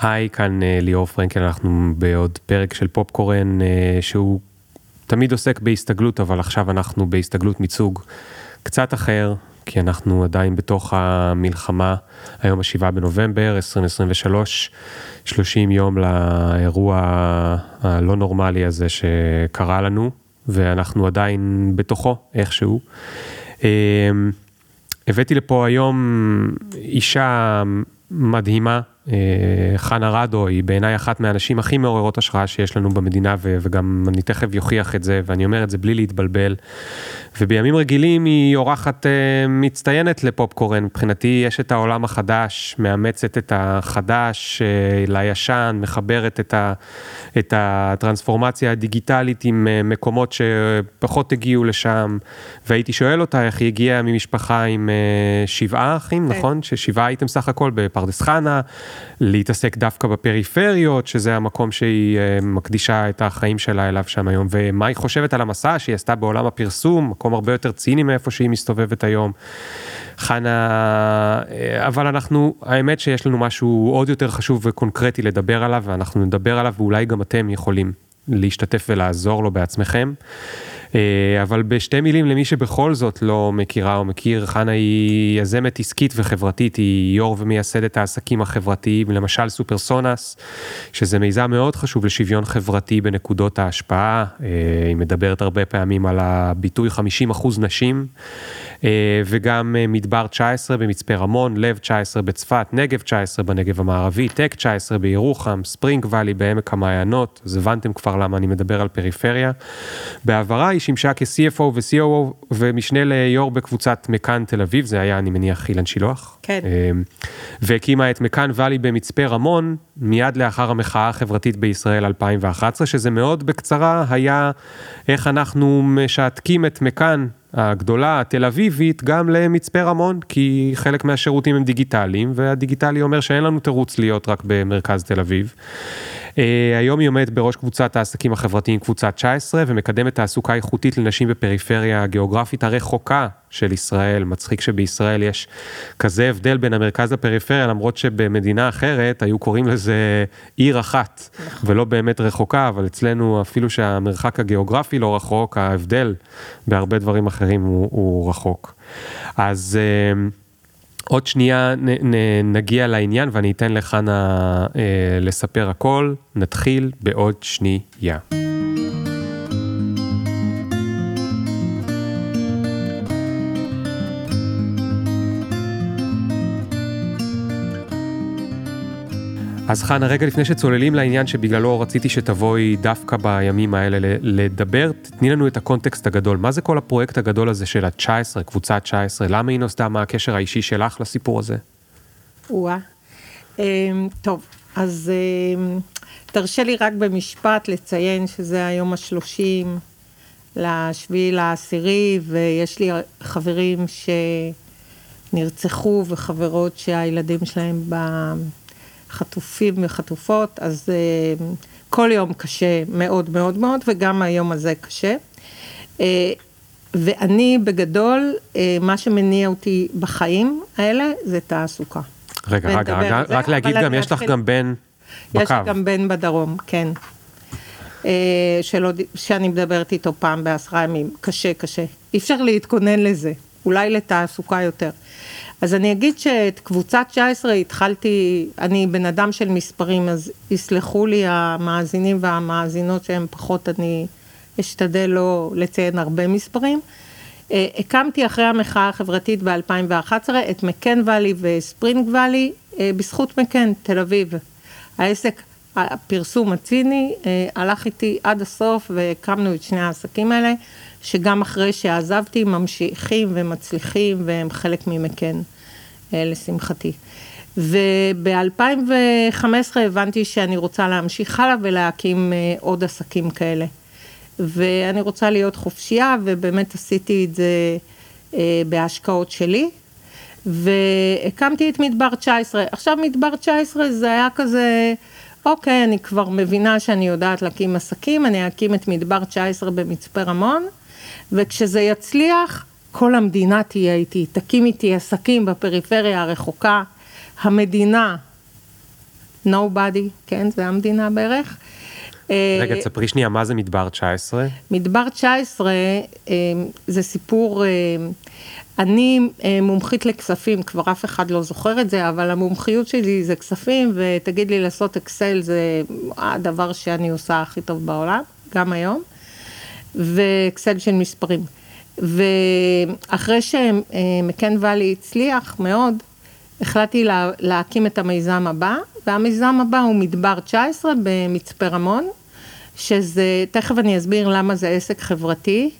היי, כאן אה, ליאור פרנקל, אנחנו בעוד פרק של פופקורן אה, שהוא תמיד עוסק בהסתגלות, אבל עכשיו אנחנו בהסתגלות מיצוג קצת אחר, כי אנחנו עדיין בתוך המלחמה, היום השבעה בנובמבר 2023, 30 יום לאירוע הלא נורמלי הזה שקרה לנו, ואנחנו עדיין בתוכו איכשהו. אה, הבאתי לפה היום אישה מדהימה, חנה רדו היא בעיניי אחת מהנשים הכי מעוררות השראה שיש לנו במדינה וגם אני תכף יוכיח את זה ואני אומר את זה בלי להתבלבל. ובימים רגילים היא אורחת אה, מצטיינת לפופקורן, מבחינתי יש את העולם החדש, מאמצת את החדש אה, לישן, מחברת את, ה, את הטרנספורמציה הדיגיטלית עם מקומות שפחות הגיעו לשם והייתי שואל אותה איך היא הגיעה ממשפחה עם שבעה אחים, כן. נכון? ששבעה הייתם סך הכל בפרדס חנה. להתעסק דווקא בפריפריות, שזה המקום שהיא אה, מקדישה את החיים שלה אליו שם היום, ומה היא חושבת על המסע שהיא עשתה בעולם הפרסום, מקום הרבה יותר ציני מאיפה שהיא מסתובבת היום. חנה, אה, אבל אנחנו, האמת שיש לנו משהו עוד יותר חשוב וקונקרטי לדבר עליו, ואנחנו נדבר עליו, ואולי גם אתם יכולים להשתתף ולעזור לו בעצמכם. אה, אבל בשתי מילים למי שבכל זאת לא מכירה או מכיר, חנה היא יזמת עסקית וחברתית, היא יו"ר ומייסדת העסקים החברתיים, למשל סופרסונס, שזה מיזם מאוד חשוב לשוויון חברתי בנקודות ההשפעה, אה, היא מדברת הרבה פעמים על הביטוי 50% נשים. אה, וגם אה, מדבר 19 במצפה רמון, לב 19 בצפת, נגב 19 בנגב המערבי, טק 19 בירוחם, ספרינג ואלי בעמק המעיינות, אז הבנתם כבר למה אני מדבר על פריפריה. בעברה היא שימשה כ-CFO ו-COO ומשנה ליו"ר בקבוצת מכאן תל אביב, זה היה אני מניח אילן שילוח. כן. אה, והקימה את מכאן ואלי במצפה רמון, מיד לאחר המחאה החברתית בישראל 2011, שזה מאוד בקצרה היה איך אנחנו משעתקים את מכאן הגדולה התל אביבית גם למצפה רמון, כי חלק מהשירותים הם דיגיטליים, והדיגיטלי אומר שאין לנו תירוץ להיות רק במרכז תל אביב. אה, היום היא עומדת בראש קבוצת העסקים החברתיים, קבוצה 19, ומקדמת תעסוקה איכותית לנשים בפריפריה הגיאוגרפית הרחוקה של ישראל. מצחיק שבישראל יש כזה הבדל בין המרכז לפריפריה, למרות שבמדינה אחרת היו קוראים לזה עיר אחת, נכון. ולא באמת רחוקה, אבל אצלנו אפילו שהמרחק הגיאוגרפי לא רחוק, ההבדל בהרבה דברים אחרים הוא, הוא רחוק. אז... Uh, עוד שנייה נ, נ, נגיע לעניין ואני אתן לחנה אה, לספר הכל, נתחיל בעוד שנייה. אז חנה, רגע לפני שצוללים לעניין שבגללו רציתי שתבואי דווקא בימים האלה לדבר, תתני לנו את הקונטקסט הגדול. מה זה כל הפרויקט הגדול הזה של ה-19, קבוצה 19? למה היא נוסדה? מה הקשר האישי שלך לסיפור הזה? וואה. אמ, טוב, אז אמ, תרשה לי רק במשפט לציין שזה היום השלושים לשביעי לעשירי, ויש לי חברים שנרצחו וחברות שהילדים שלהם ב... חטופים וחטופות, אז uh, כל יום קשה מאוד מאוד מאוד, וגם היום הזה קשה. Uh, ואני בגדול, uh, מה שמניע אותי בחיים האלה זה תעסוקה. רגע, רגע, רגע, רק להגיד גם, יש לך גם בן בקו. יש לי גם בן בדרום, כן. Uh, שלא, שאני מדברת איתו פעם בעשרה ימים, קשה, קשה. אי אפשר להתכונן לזה, אולי לתעסוקה יותר. אז אני אגיד שאת קבוצת 19 התחלתי, אני בן אדם של מספרים, אז יסלחו לי המאזינים והמאזינות שהם פחות, אני אשתדל לא לציין הרבה מספרים. אה, הקמתי אחרי המחאה החברתית ב-2011 את מקן ואלי וספרינג ואלי אה, בזכות מקן, תל אביב. העסק, הפרסום הציני, אה, הלך איתי עד הסוף והקמנו את שני העסקים האלה. שגם אחרי שעזבתי ממשיכים ומצליחים והם חלק ממקן, אה, לשמחתי. וב-2015 הבנתי שאני רוצה להמשיך הלאה ולהקים אה, עוד עסקים כאלה. ואני רוצה להיות חופשייה, ובאמת עשיתי את זה אה, בהשקעות שלי. והקמתי את מדבר 19. עכשיו מדבר 19 זה היה כזה, אוקיי, אני כבר מבינה שאני יודעת להקים עסקים, אני אקים את מדבר 19 במצפה רמון, וכשזה יצליח, כל המדינה תהיה איתי, תקים איתי עסקים בפריפריה הרחוקה. המדינה nobody, כן, זה המדינה בערך. אה, רגע, תספרי שנייה, מה זה מדבר 19? מדבר 19 אה, זה סיפור, אה, אני מומחית לכספים, כבר אף אחד לא זוכר את זה, אבל המומחיות שלי זה כספים, ותגיד לי לעשות אקסל זה הדבר שאני עושה הכי טוב בעולם, גם היום, ואקסל של מספרים. ואחרי שמקן ואלי הצליח מאוד, החלטתי לה, להקים את המיזם הבא, והמיזם הבא הוא מדבר 19 במצפה רמון, שזה, תכף אני אסביר למה זה עסק חברתי,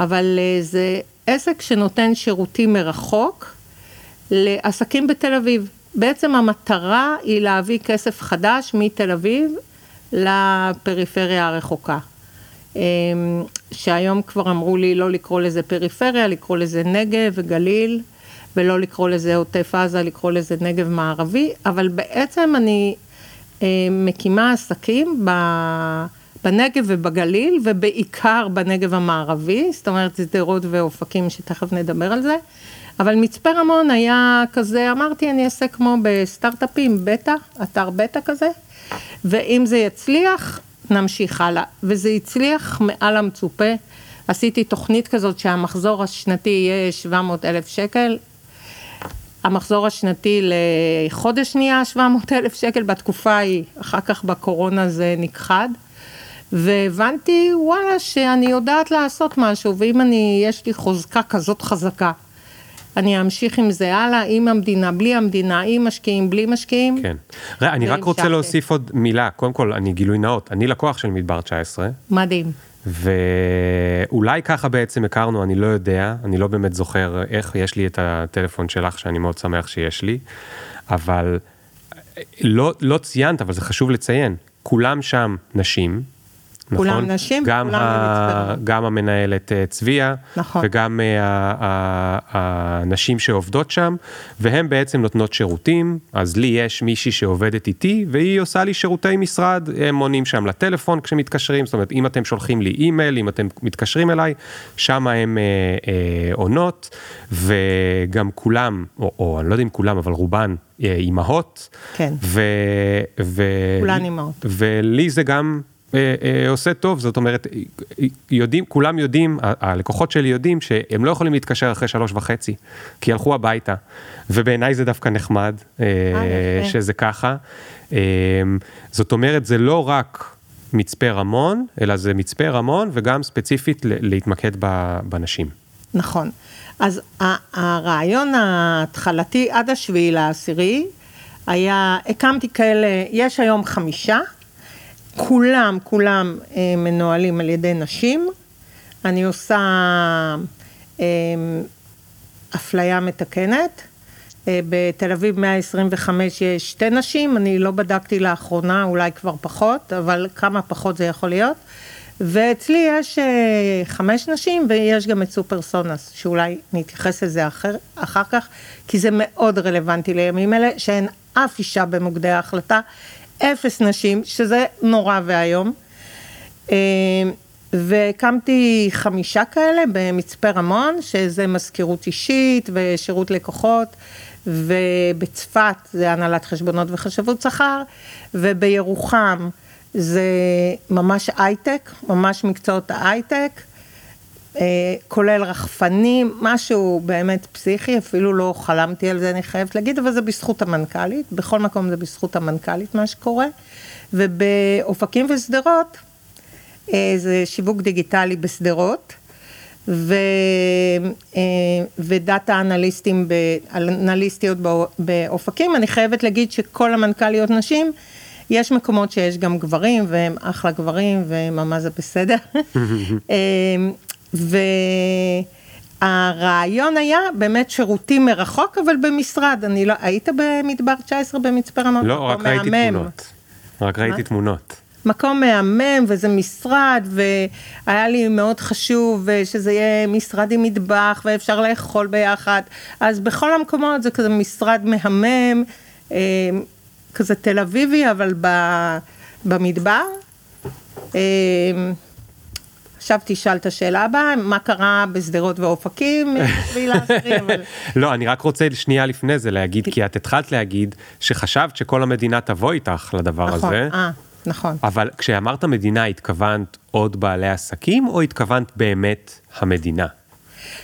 אבל אה, זה עסק שנותן שירותים מרחוק לעסקים בתל אביב. בעצם המטרה היא להביא כסף חדש מתל אביב לפריפריה הרחוקה. אמ, שהיום כבר אמרו לי לא לקרוא לזה פריפריה, לקרוא לזה נגב וגליל, ולא לקרוא לזה עוטף עזה, לקרוא לזה נגב מערבי, אבל בעצם אני אה, מקימה עסקים ב... בנגב ובגליל, ובעיקר בנגב המערבי, זאת אומרת שדרות ואופקים, שתכף נדבר על זה. אבל מצפה רמון היה כזה, אמרתי, אני אעשה כמו בסטארט-אפים, בטא, אתר בטא כזה, ואם זה יצליח, נמשיך הלאה. וזה הצליח מעל המצופה. עשיתי תוכנית כזאת שהמחזור השנתי יהיה 700 אלף שקל. המחזור השנתי לחודש נהיה 700 אלף שקל בתקופה ההיא, אחר כך בקורונה זה נכחד. והבנתי, וואלה, שאני יודעת לעשות משהו, ואם אני, יש לי חוזקה כזאת חזקה, אני אמשיך עם זה הלאה, עם המדינה, בלי המדינה, עם משקיעים, בלי משקיעים. כן. ראה, אני רק רוצה להוסיף עוד מילה, קודם כל, אני גילוי נאות, אני לקוח של מדבר 19. מדהים. ואולי ככה בעצם הכרנו, אני לא יודע, אני לא באמת זוכר איך יש לי את הטלפון שלך, שאני מאוד שמח שיש לי, אבל לא, לא ציינת, אבל זה חשוב לציין, כולם שם נשים, כולם נכון? נשים גם וכולם ה... גם המנהלת אה, צביה, נכון. וגם אה, הנשים שעובדות שם, והן בעצם נותנות שירותים, אז לי יש מישהי שעובדת איתי, והיא עושה לי שירותי משרד, הם עונים שם לטלפון כשמתקשרים, זאת אומרת, אם אתם שולחים לי אימייל, אם אתם מתקשרים אליי, שם הם אה, אה, עונות, וגם כולם, או, או אני לא יודע אם כולם, אבל רובן אה, אימהות. כן. ו, ו, כולן אימהות. ולי זה גם... אה, אה, עושה טוב, זאת אומרת, יודעים, כולם יודעים, הלקוחות שלי יודעים שהם לא יכולים להתקשר אחרי שלוש וחצי, כי הלכו הביתה, ובעיניי זה דווקא נחמד אה, שזה ככה. זאת אומרת, זה לא רק מצפה רמון, אלא זה מצפה רמון וגם ספציפית להתמקד בנשים. נכון. אז הרעיון ההתחלתי עד השביעי לעשירי היה, הקמתי כאלה, יש היום חמישה. כולם, כולם אה, מנוהלים על ידי נשים. אני עושה אה, אפליה מתקנת. אה, בתל אביב 125 יש שתי נשים, אני לא בדקתי לאחרונה, אולי כבר פחות, אבל כמה פחות זה יכול להיות. ואצלי יש חמש נשים ויש גם את סופרסונס, שאולי נתייחס לזה אחר, אחר כך, כי זה מאוד רלוונטי לימים אלה, שאין אף אישה במוקדי ההחלטה, אפס נשים, שזה נורא ואיום. אה, והקמתי חמישה כאלה במצפה רמון, שזה מזכירות אישית ושירות לקוחות, ובצפת זה הנהלת חשבונות וחשבות שכר, ובירוחם זה ממש הייטק, ממש מקצועות ההייטק. אה, כולל רחפנים, משהו באמת פסיכי, אפילו לא חלמתי על זה, אני חייבת להגיד, אבל זה בזכות המנכ"לית, בכל מקום זה בזכות המנכ"לית מה שקורה. ובאופקים ושדרות, אה, זה שיווק דיגיטלי בשדרות, ו, אה, ודאטה אנליסטים, אנליסטיות באופקים. אני חייבת להגיד שכל המנכ"ליות נשים, יש מקומות שיש גם גברים, והם אחלה גברים, וממש זה בסדר. והרעיון היה באמת שירותים מרחוק, אבל במשרד. אני לא, היית במדבר 19 במצפה רמון? לא, רק ראיתי מהמם. תמונות. רק ראיתי תמונות. מקום מהמם, וזה משרד, והיה לי מאוד חשוב שזה יהיה משרד עם מטבח, ואפשר לאכול ביחד. אז בכל המקומות זה כזה משרד מהמם, אה, כזה תל אביבי, אבל במדבר. עכשיו תשאל את השאלה הבאה, מה קרה בשדרות ואופקים בשביל. לא, אני רק רוצה שנייה לפני זה להגיד, כי את התחלת להגיד שחשבת שכל המדינה תבוא איתך לדבר נכון, הזה. אה, נכון. אבל כשאמרת מדינה, התכוונת עוד בעלי עסקים, או התכוונת באמת המדינה?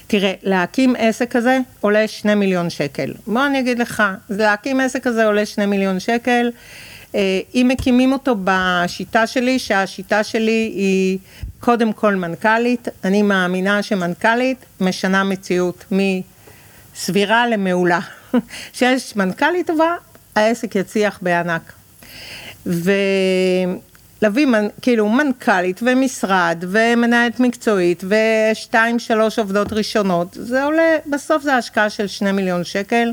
תראה, להקים עסק כזה עולה שני מיליון שקל. בוא אני אגיד לך, להקים עסק כזה עולה שני מיליון שקל. אה, אם מקימים אותו בשיטה שלי, שהשיטה שלי היא קודם כל מנכ"לית, אני מאמינה שמנכ"לית משנה מציאות מסבירה למעולה. כשיש מנכ"לית טובה, העסק יצליח בענק. ולהביא מנ... כאילו מנכ"לית ומשרד ומנהלת מקצועית ושתיים שלוש עובדות ראשונות, זה עולה, בסוף זה השקעה של שני מיליון שקל.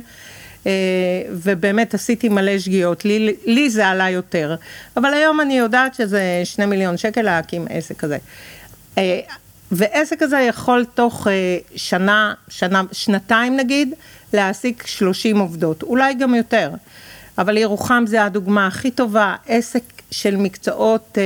אה, ובאמת עשיתי מלא שגיאות, לי, לי זה עלה יותר, אבל היום אני יודעת שזה שני מיליון שקל להקים עסק כזה. אה, ועסק כזה יכול תוך אה, שנה, שנה, שנתיים נגיד, להעסיק 30 עובדות, אולי גם יותר. אבל ירוחם זה הדוגמה הכי טובה, עסק של מקצועות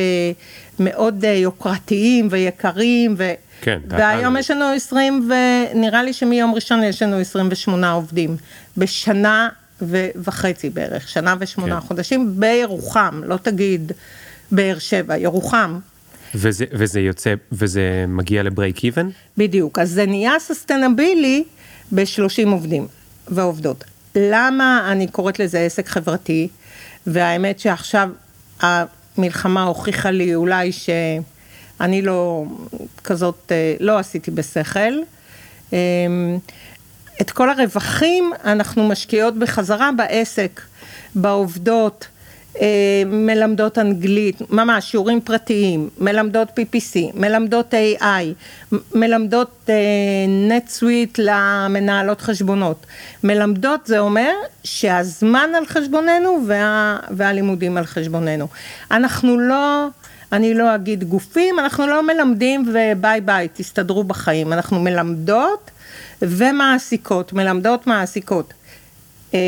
מאוד יוקרתיים ויקרים, ו... כן, והיום יש לנו 20, ונראה לי שמיום ראשון יש לנו 28 עובדים, בשנה ו- וחצי בערך, שנה ושמונה כן. חודשים, בירוחם, לא תגיד באר שבע, ירוחם. וזה, וזה יוצא, וזה מגיע לברייק איבן? בדיוק, אז זה נהיה ססטנבילי ב-30 עובדים ועובדות. למה אני קוראת לזה עסק חברתי? והאמת שעכשיו המלחמה הוכיחה לי אולי שאני לא כזאת, אה, לא עשיתי בשכל. אמ, את כל הרווחים אנחנו משקיעות בחזרה בעסק, בעובדות, אה, מלמדות אנגלית, ממש שיעורים פרטיים, מלמדות PPC, מלמדות AI, מלמדות NetSuite למנהלות חשבונות. מלמדות זה אומר שהזמן על חשבוננו וה, והלימודים על חשבוננו. אנחנו לא... אני לא אגיד גופים, אנחנו לא מלמדים וביי ביי, תסתדרו בחיים. אנחנו מלמדות ומעסיקות, מלמדות מעסיקות. אה,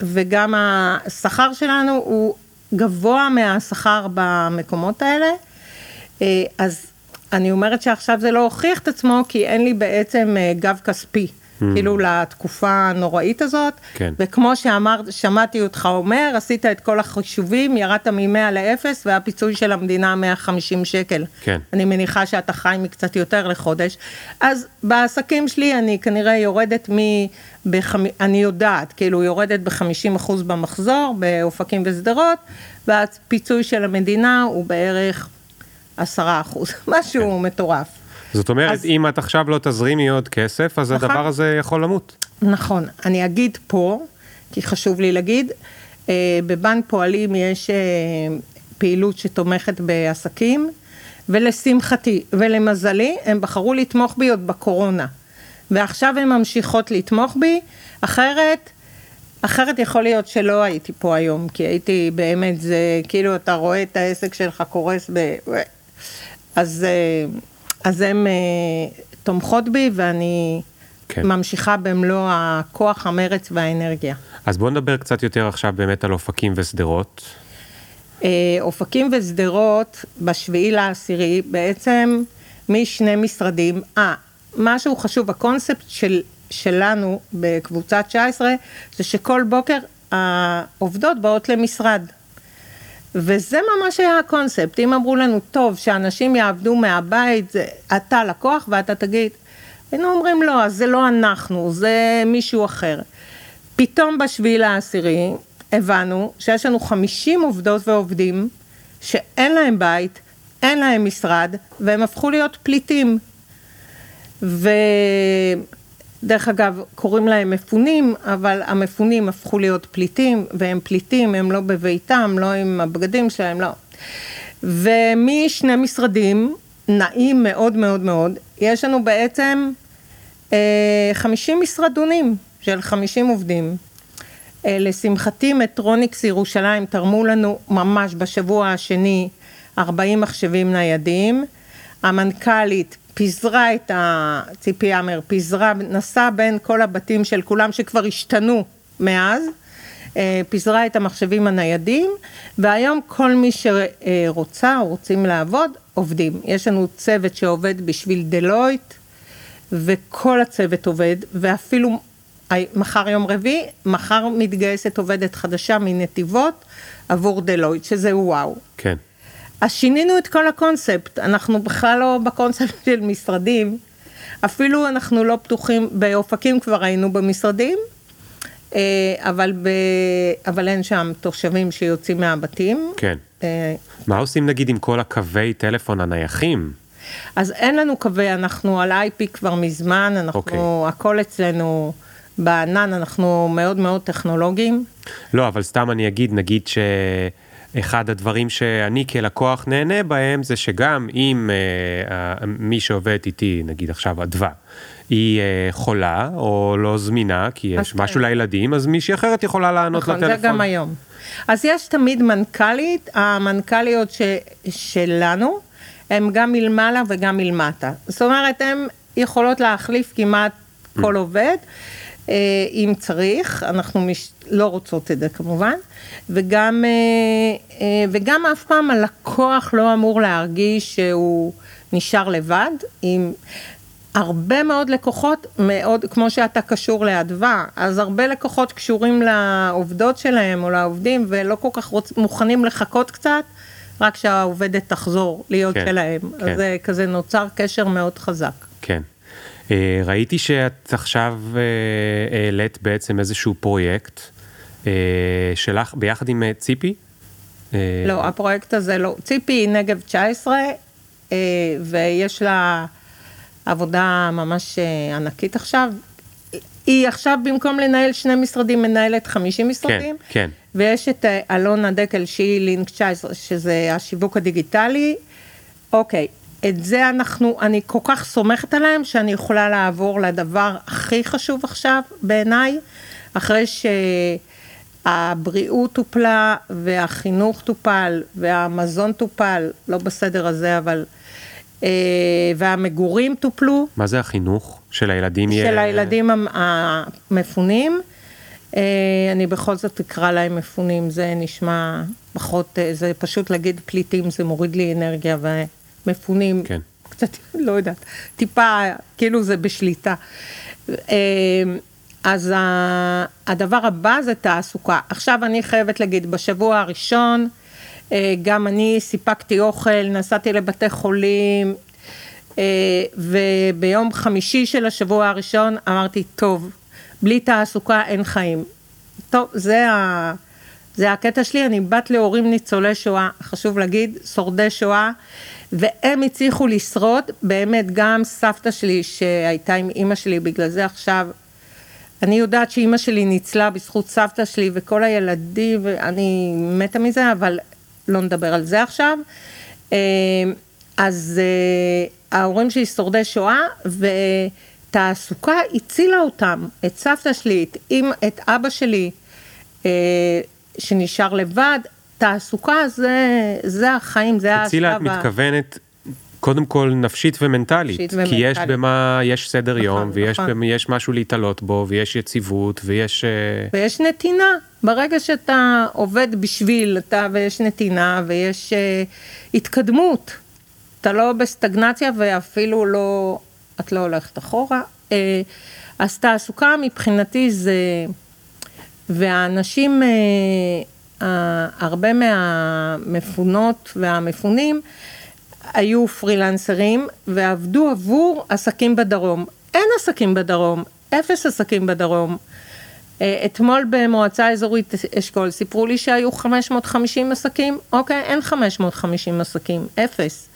וגם השכר שלנו הוא גבוה מהשכר במקומות האלה. אה, אז אני אומרת שעכשיו זה לא הוכיח את עצמו, כי אין לי בעצם אה, גב כספי, כאילו לתקופה הנוראית הזאת. כן. וכמו שאמרת, שמעתי אותך אומר, עשית את כל החישובים, ירדת מ-100 ל-0, והפיצוי של המדינה 150 שקל. כן. אני מניחה שאתה חי מקצת יותר לחודש. אז בעסקים שלי אני כנראה יורדת מ... בחמ... אני יודעת, כאילו יורדת ב-50% במחזור, באופקים ושדרות, והפיצוי של המדינה הוא בערך 10%, משהו כן. מטורף. זאת אומרת, אז- אם את עכשיו לא תזרימי עוד כסף, אז נכון. הדבר הזה יכול למות. נכון, אני אגיד פה, כי חשוב לי להגיד, אה, בבנק פועלים יש אה, פעילות שתומכת בעסקים, ולשמחתי ולמזלי, הם בחרו לתמוך בי עוד בקורונה. ועכשיו הן ממשיכות לתמוך בי, אחרת, אחרת יכול להיות שלא הייתי פה היום, כי הייתי באמת, זה כאילו אתה רואה את העסק שלך קורס ב... אז, אה, אז הן אה, תומכות בי ואני כן. ממשיכה במלוא הכוח, המרץ והאנרגיה. אז בואו נדבר קצת יותר עכשיו באמת על אופקים ושדרות. אה, אופקים ושדרות, בשביעי לעשירי, בעצם משני משרדים. אה, משהו חשוב, הקונספט של, שלנו בקבוצה 19, זה שכל בוקר העובדות באות למשרד. וזה ממש היה הקונספט. אם אמרו לנו, טוב, שאנשים יעבדו מהבית, זה אתה לקוח ואתה תגיד, היינו אומרים, לא, אז זה לא אנחנו, זה מישהו אחר. פתאום בשביעי לעשירי הבנו שיש לנו 50 עובדות ועובדים שאין להם בית, אין להם משרד, והם הפכו להיות פליטים. ודרך אגב, קוראים להם מפונים, אבל המפונים הפכו להיות פליטים, והם פליטים, הם לא בביתם, לא עם הבגדים שלהם, לא. ומשני משרדים, נעים מאוד מאוד מאוד, יש לנו בעצם אה, 50 משרדונים של 50 עובדים. אה, לשמחתי, מטרוניקס ירושלים תרמו לנו ממש בשבוע השני 40 מחשבים ניידים. המנכ"לית פיזרה את ה... ציפי עמר פיזרה, נסעה בין כל הבתים של כולם שכבר השתנו מאז, אה, פיזרה את המחשבים הניידים, והיום כל מי שרוצה או רוצים לעבוד, עובדים. יש לנו צוות שעובד בשביל דלויט, וכל הצוות עובד, ואפילו מחר יום רביעי, מחר מתגייסת עובדת חדשה מנתיבות עבור דלויט, שזה וואו. כן. אז שינינו את כל הקונספט, אנחנו בכלל לא בקונספט של משרדים, אפילו אנחנו לא פתוחים, באופקים כבר היינו במשרדים, אה, אבל, ב, אבל אין שם תושבים שיוצאים מהבתים. כן. אה, מה עושים נגיד עם כל הקווי טלפון הנייחים? אז אין לנו קווי, אנחנו על IP כבר מזמן, אנחנו, אוקיי. הכל אצלנו בענן, אנחנו מאוד מאוד טכנולוגיים. לא, אבל סתם אני אגיד, נגיד שאחד הדברים שאני כלקוח נהנה בהם זה שגם אם אה, מי שעובד איתי, נגיד עכשיו אדווה, היא אה, חולה או לא זמינה כי יש כן. משהו לילדים, אז מישהי אחרת יכולה לענות נכון, לטלפון. זה גם היום. אז יש תמיד מנכ"לית, המנכ"ליות ש, שלנו, הן גם מלמעלה וגם מלמטה. זאת אומרת, הן יכולות להחליף כמעט כל עובד, אם צריך, אנחנו מש... לא רוצות את זה כמובן, וגם, אה, אה, וגם אף פעם הלקוח לא אמור להרגיש שהוא נשאר לבד, עם... הרבה מאוד לקוחות, מאוד, כמו שאתה קשור לאדווה, אז הרבה לקוחות קשורים לעובדות שלהם או לעובדים ולא כל כך רוצ, מוכנים לחכות קצת, רק שהעובדת תחזור להיות כן, שלהם. כן. אז זה כזה נוצר קשר מאוד חזק. כן. אה, ראיתי שאת עכשיו אה, העלית בעצם איזשהו פרויקט אה, שלך ביחד עם ציפי. לא, הפרויקט הזה לא. ציפי היא נגב 19, אה, ויש לה עבודה ממש ענקית עכשיו. היא עכשיו, במקום לנהל שני משרדים, מנהלת 50 משרדים. כן. ויש את אלונה דקל שהיא לינק 19, שזה השיווק הדיגיטלי. אוקיי, את זה אנחנו, אני כל כך סומכת עליהם, שאני יכולה לעבור לדבר הכי חשוב עכשיו בעיניי, אחרי שהבריאות טופלה, והחינוך טופל, והמזון טופל, לא בסדר הזה, אבל... אה, והמגורים טופלו. מה זה החינוך של הילדים? של יהיה- הילדים המ- המפונים. אה, אני בכל זאת אקרא להם מפונים, זה נשמע פחות, אה, זה פשוט להגיד פליטים, זה מוריד לי אנרגיה, ומפונים, כן. קצת, לא יודעת, טיפה, כאילו זה בשליטה. אה, אז הדבר הבא זה תעסוקה. עכשיו אני חייבת להגיד, בשבוע הראשון, אה, גם אני סיפקתי אוכל, נסעתי לבתי חולים, אה, וביום חמישי של השבוע הראשון אמרתי, טוב, בלי תעסוקה אין חיים. טוב, זה, ה... זה הקטע שלי, אני בת להורים ניצולי שואה, חשוב להגיד, שורדי שואה, והם הצליחו לשרוד, באמת גם סבתא שלי שהייתה עם אימא שלי, בגלל זה עכשיו, אני יודעת שאימא שלי ניצלה בזכות סבתא שלי וכל הילדים, ואני מתה מזה, אבל לא נדבר על זה עכשיו. אה, אז אה, ההורים שלי שורדי שואה, ותעסוקה הצילה אותם, את סבתא שלי, את, אמא, את אבא שלי, אה, שנשאר לבד, תעסוקה זה, זה החיים, זה את השלב ה- מתכוונת קודם כל נפשית ומנטלית, נפשית כי יש ומנטלית. במה, יש סדר נכון, יום, ויש נכון. במ- יש משהו להתעלות בו, ויש יציבות, ויש... אה, ויש נתינה. ברגע שאתה עובד בשביל, אתה, ויש נתינה, ויש uh, התקדמות. אתה לא בסטגנציה ואפילו לא, את לא הולכת אחורה. Uh, אז תעסוקה מבחינתי זה, והאנשים, uh, הרבה מהמפונות והמפונים, היו פרילנסרים ועבדו עבור עסקים בדרום. אין עסקים בדרום, אפס עסקים בדרום. אה, אתמול במועצה אזורית אשכול סיפרו לי שהיו 550 עסקים, אוקיי, אין 550 עסקים, אפס.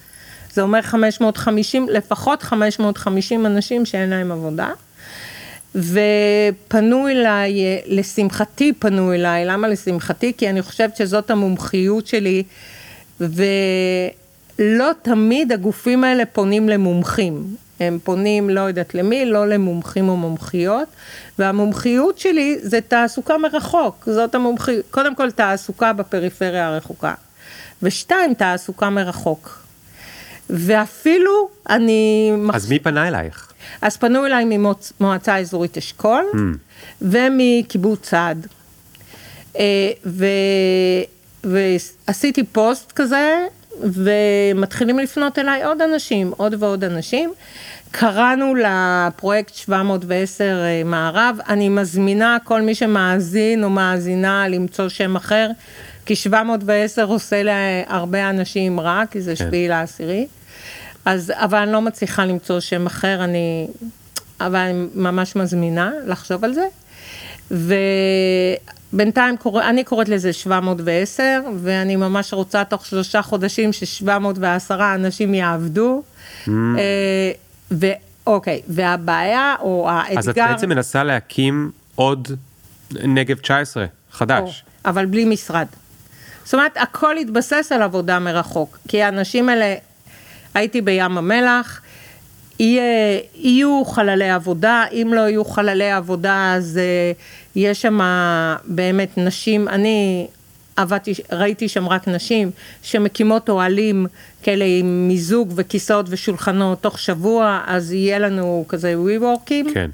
זה אומר 550, לפחות 550 אנשים שאין להם עבודה. ופנו אליי, לשמחתי פנו אליי, למה לשמחתי? כי אני חושבת שזאת המומחיות שלי, ולא תמיד הגופים האלה פונים למומחים. הם פונים, לא יודעת למי, לא למומחים או מומחיות, והמומחיות שלי זה תעסוקה מרחוק, זאת המומחיות, קודם כל תעסוקה בפריפריה הרחוקה, ושתיים, תעסוקה מרחוק. ואפילו אני... אז מי פנה אלייך? אז פנו אליי ממועצה אזורית אשכול Mm. ומקיבוץ סעד. אה, ו... ועשיתי פוסט כזה, ומתחילים לפנות אליי עוד אנשים, עוד ועוד אנשים. קראנו לפרויקט 710 אה, מערב, אני מזמינה כל מי שמאזין או מאזינה למצוא שם אחר, כי 710 עושה להרבה אנשים רע, כי זה כן. שביעי לעשירי. אז, אבל אני לא מצליחה למצוא שם אחר, אני, אבל אני ממש מזמינה לחשוב על זה. ובינתיים קורא, אני קוראת לזה 710, ואני ממש רוצה תוך שלושה חודשים ש-710 אנשים יעבדו. Mm. אה, ואוקיי, והבעיה או האתגר... אז את בעצם מנסה להקים עוד נגב 19, חדש. או, אבל בלי משרד. זאת אומרת, הכל התבסס על עבודה מרחוק. כי האנשים האלה, הייתי בים המלח, יהיה, יהיו חללי עבודה, אם לא יהיו חללי עבודה אז uh, יש שם באמת נשים, אני עבדתי, ראיתי שם רק נשים שמקימות אוהלים כאלה עם מיזוג וכיסאות ושולחנות תוך שבוע, אז יהיה לנו כזה ווי-וורקים. כן.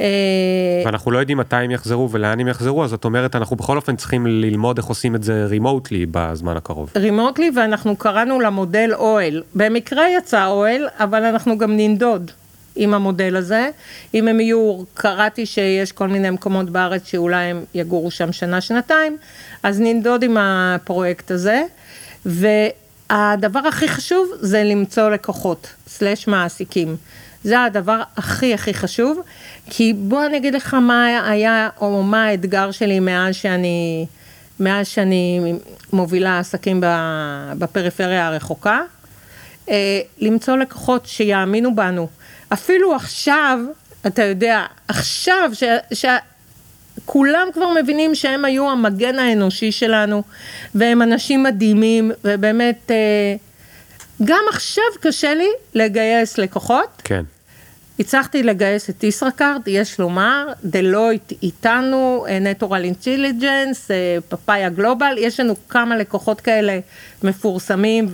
אה, ואנחנו לא יודעים מתי הם יחזרו ולאן הם יחזרו, אז זאת אומרת, אנחנו בכל אופן צריכים ללמוד איך עושים את זה רימוטלי בזמן הקרוב. רימוטלי ואנחנו קראנו למודל אוהל. במקרה יצא אוהל, אבל אנחנו גם ננדוד עם המודל הזה. אם הם יהיו, קראתי שיש כל מיני מקומות בארץ שאולי הם יגורו שם שנה-שנתיים, אז ננדוד עם הפרויקט הזה. והדבר הכי חשוב זה למצוא לקוחות, סלש מעסיקים. זה הדבר הכי הכי חשוב, כי בוא אני אגיד לך מה היה, או מה האתגר שלי מאז שאני, מאז שאני מובילה עסקים בפריפריה הרחוקה, אה, למצוא לקוחות שיאמינו בנו. אפילו עכשיו, אתה יודע, עכשיו, ש... ש... כולם כבר מבינים שהם היו המגן האנושי שלנו, והם אנשים מדהימים, ובאמת, אה, גם עכשיו קשה לי לגייס לקוחות. כן. הצלחתי לגייס את ישראכרט, יש לומר, דלויט איתנו, נטורל אינטליג'נס, פאפאיה גלובל, יש לנו כמה לקוחות כאלה מפורסמים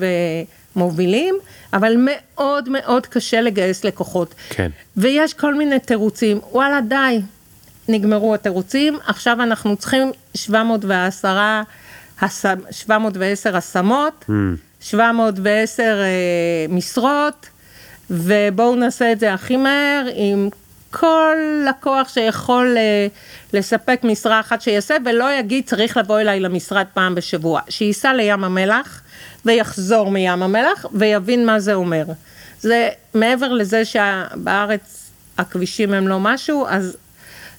ומובילים, אבל מאוד מאוד קשה לגייס לקוחות. כן. ויש כל מיני תירוצים, וואלה די, נגמרו התירוצים, עכשיו אנחנו צריכים 710, 710 השמות, Mm. 710 אה, משרות, ובואו נעשה את זה הכי מהר עם כל לקוח שיכול אה, לספק משרה אחת שיעשה, ולא יגיד צריך לבוא אליי למשרד פעם בשבוע. שייסע לים המלח ויחזור מים המלח ויבין מה זה אומר. זה מעבר לזה שבארץ הכבישים הם לא משהו, אז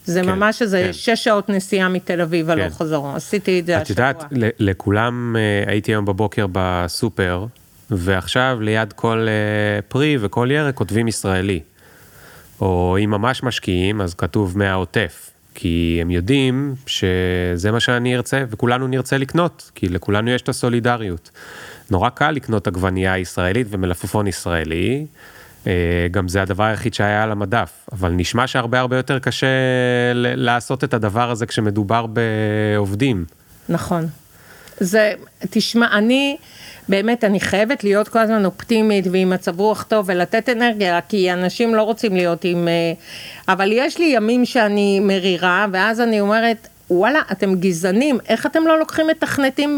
זה כן, ממש איזה כן. שש שעות נסיעה מתל אביב הלוך כן. חזור. עשיתי את זה את השבוע. יודעת, ל- לכולם אה, הייתי היום בבוקר בסופר, ועכשיו ליד כל אה, פרי וכל ירק כותבים ישראלי. או אם ממש משקיעים, אז כתוב מהעוטף. כי הם יודעים שזה מה שאני ארצה, וכולנו נרצה לקנות, כי לכולנו יש את הסולידריות. נורא קל לקנות עגבנייה ישראלית ומלפפון ישראלי, אה, גם זה הדבר היחיד שהיה על המדף, אבל נשמע שהרבה הרבה יותר קשה לעשות את הדבר הזה כשמדובר בעובדים. נכון. זה, תשמע, אני, באמת, אני חייבת להיות כל הזמן אופטימית ועם מצב רוח טוב ולתת אנרגיה, כי אנשים לא רוצים להיות עם... אה, אבל יש לי ימים שאני מרירה, ואז אני אומרת, וואלה, אתם גזענים, איך אתם לא לוקחים מתכנתים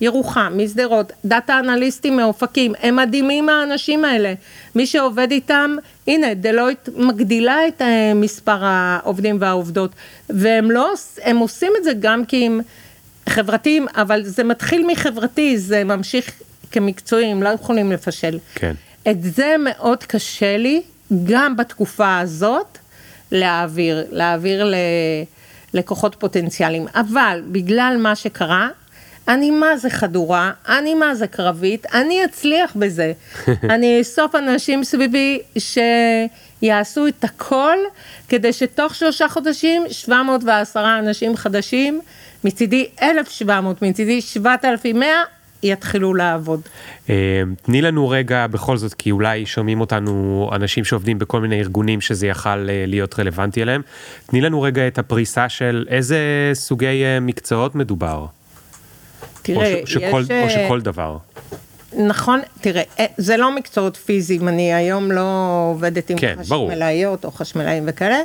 מירוחם, משדרות, דאטה אנליסטים מאופקים, הם מדהימים האנשים האלה. מי שעובד איתם, הנה, דלויט מגדילה את אה, מספר העובדים והעובדות, והם לא, הם עושים את זה גם כי הם חברתיים, אבל זה מתחיל מחברתי, זה ממשיך כמקצועיים, לא יכולים לפשל. כן. את זה מאוד קשה לי, גם בתקופה הזאת, להעביר, להעביר ל... לקוחות פוטנציאליים. אבל בגלל מה שקרה, אני מה זה חדורה, אני מה זה קרבית, אני אצליח בזה. אני אאסוף אנשים סביבי שיעשו את הכל, כדי שתוך שלושה חודשים 710 אנשים חדשים, מצידי 1,700, מצידי 7,100, יתחילו לעבוד. אה, תני לנו רגע בכל זאת, כי אולי שומעים אותנו אנשים שעובדים בכל מיני ארגונים שזה יכל אה, להיות רלוונטי אליהם. תני לנו רגע את הפריסה של איזה סוגי אה, מקצועות מדובר. תראה, או, ש, שכל, יש... או אה, שכל דבר. נכון, תראה, אה, זה לא מקצועות פיזיים, אני היום לא עובדת עם כן, ברור. חשמלאיות או חשמלאים וכאלה,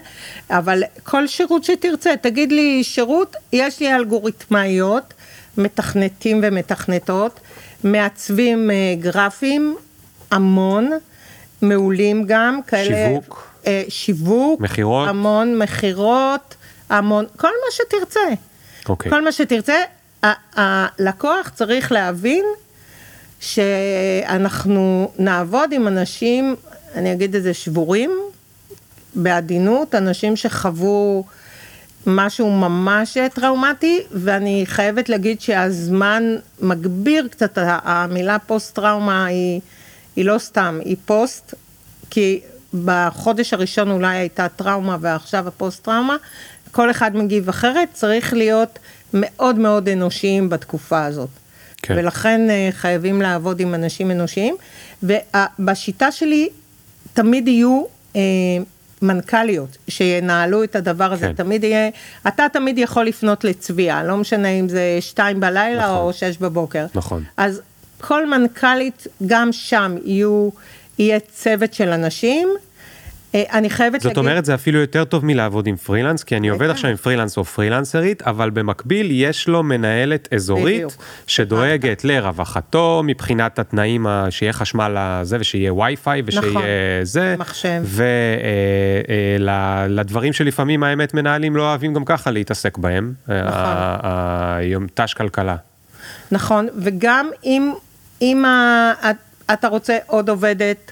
אבל כל שירות שתרצה, תגיד לי שירות, יש לי אלגוריתמאיות מתכנתים ומתכנתות, מעצבים אה, גרפיים, המון, מעולים גם, כאלה... שיווק? אה, שיווק. מכירות? המון מכירות, המון, כל מה שתרצה. אוקיי. כל מה שתרצה, הלקוח צריך להבין שאנחנו נעבוד עם אנשים, אני אגיד את זה, שבורים, בעדינות, אנשים שחוו משהו ממש טראומטי, ואני חייבת להגיד שהזמן מגביר קצת, המילה פוסט-טראומה היא, היא לא סתם, היא פוסט, כי בחודש הראשון אולי הייתה טראומה ועכשיו הפוסט-טראומה, כל אחד מגיב אחרת, צריך להיות מאוד מאוד אנושיים בתקופה הזאת. כן. ולכן אה, חייבים לעבוד עם אנשים אנושיים, ובשיטה שלי תמיד יהיו אה, מנכ"ליות שינהלו את הדבר הזה, כן. תמיד יהיה, אתה תמיד יכול לפנות לצביעה, לא משנה אם זה שתיים בלילה נכון. או שש בבוקר. נכון. אז כל מנכ"לית, גם שם יהיו, יהיה צוות של אנשים. אה, אני חייבת זאת להגיד... אומרת זה אפילו יותר טוב מלעבוד עם פרילנס כי אני עובד. עכשיו עם פרילנס או פרילנסרית אבל במקביל יש לו מנהלת אזורית בדיוק. שדואגת לרווחתו מבחינת התנאים שיהיה חשמל לזה ושיהיה ווי-פיי ושיהיה נכון. זה מחשב. ולדברים שלפעמים האמת מנהלים לא אוהבים גם ככה להתעסק בהם. נכון. ת"ש כלכלה. נכון, וגם אם, אם ה, את, אתה רוצה עוד עובדת,